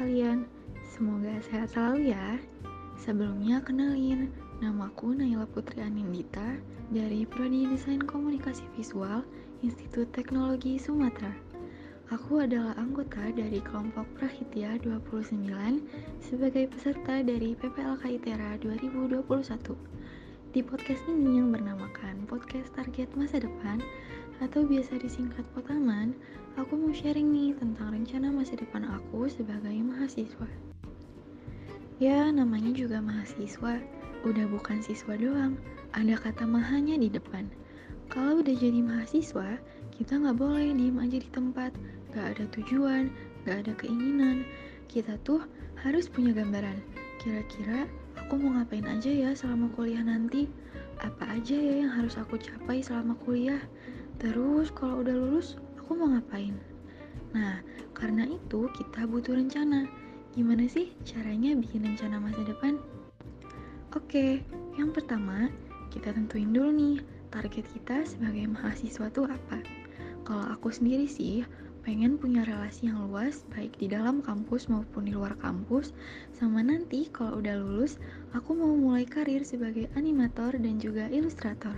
kalian? Semoga sehat selalu ya. Sebelumnya kenalin, namaku Naila Putri Anindita dari Prodi Desain Komunikasi Visual Institut Teknologi Sumatera. Aku adalah anggota dari kelompok Prahitya 29 sebagai peserta dari PPLK ITERA 2021. Di podcast ini yang bernamakan Podcast Target Masa Depan atau biasa disingkat Potaman, aku mau sharing nih tentang rencana masa depan aku sebagai mahasiswa. Ya, namanya juga mahasiswa, udah bukan siswa doang, ada kata mahanya di depan. Kalau udah jadi mahasiswa, kita nggak boleh diem aja di tempat, nggak ada tujuan, nggak ada keinginan. Kita tuh harus punya gambaran. Kira-kira aku mau ngapain aja ya selama kuliah nanti? Apa aja ya yang harus aku capai selama kuliah? Terus kalau udah lulus, aku mau ngapain? Nah, karena itu kita butuh rencana. Gimana sih caranya bikin rencana masa depan? Oke, yang pertama, kita tentuin dulu nih, target kita sebagai mahasiswa tuh apa? Kalau aku sendiri sih, pengen punya relasi yang luas baik di dalam kampus maupun di luar kampus sama nanti kalau udah lulus aku mau mulai karir sebagai animator dan juga ilustrator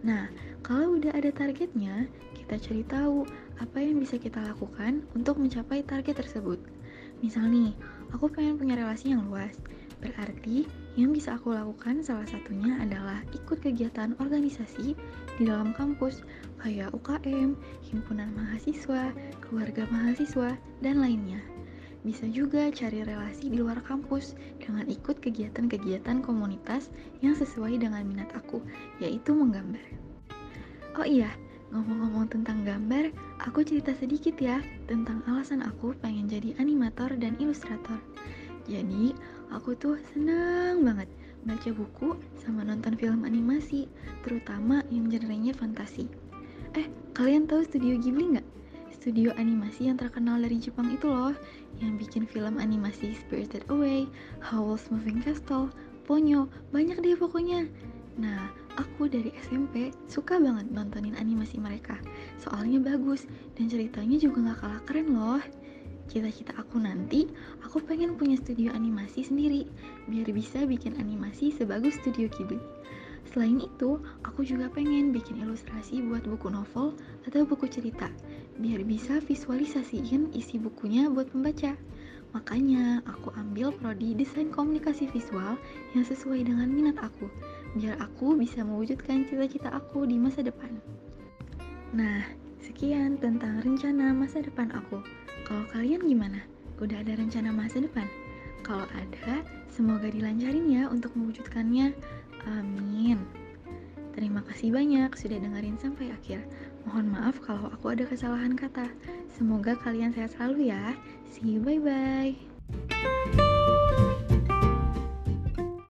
Nah, kalau udah ada targetnya, kita cari tahu apa yang bisa kita lakukan untuk mencapai target tersebut. Misal nih, aku pengen punya relasi yang luas. Berarti, yang bisa aku lakukan salah satunya adalah ikut kegiatan organisasi di dalam kampus, kayak UKM, himpunan mahasiswa, keluarga mahasiswa, dan lainnya. Bisa juga cari relasi di luar kampus dengan ikut kegiatan-kegiatan komunitas yang sesuai dengan minat aku, yaitu menggambar. Oh iya, ngomong-ngomong tentang gambar, aku cerita sedikit ya tentang alasan aku pengen jadi animator dan ilustrator. Jadi, aku tuh senang banget baca buku sama nonton film animasi, terutama yang genrenya fantasi. Eh, kalian tahu studio Ghibli nggak? Studio animasi yang terkenal dari Jepang itu loh, yang bikin film animasi Spirited Away, Howl's Moving Castle, Ponyo, banyak deh pokoknya. Nah, aku dari SMP suka banget nontonin animasi mereka, soalnya bagus dan ceritanya juga gak kalah keren loh. Cita-cita aku nanti, aku pengen punya studio animasi sendiri, biar bisa bikin animasi sebagus studio Ghibli. Selain itu, aku juga pengen bikin ilustrasi buat buku novel atau buku cerita, biar bisa visualisasiin isi bukunya buat pembaca. Makanya, aku ambil prodi desain komunikasi visual yang sesuai dengan minat aku, biar aku bisa mewujudkan cita-cita aku di masa depan. Nah, sekian tentang rencana masa depan aku. Kalau kalian gimana? Udah ada rencana masa depan? Kalau ada, semoga dilancarin ya untuk mewujudkannya. Amin. Terima kasih banyak sudah dengerin sampai akhir. Mohon maaf kalau aku ada kesalahan kata. Semoga kalian sehat selalu ya. See you, bye-bye.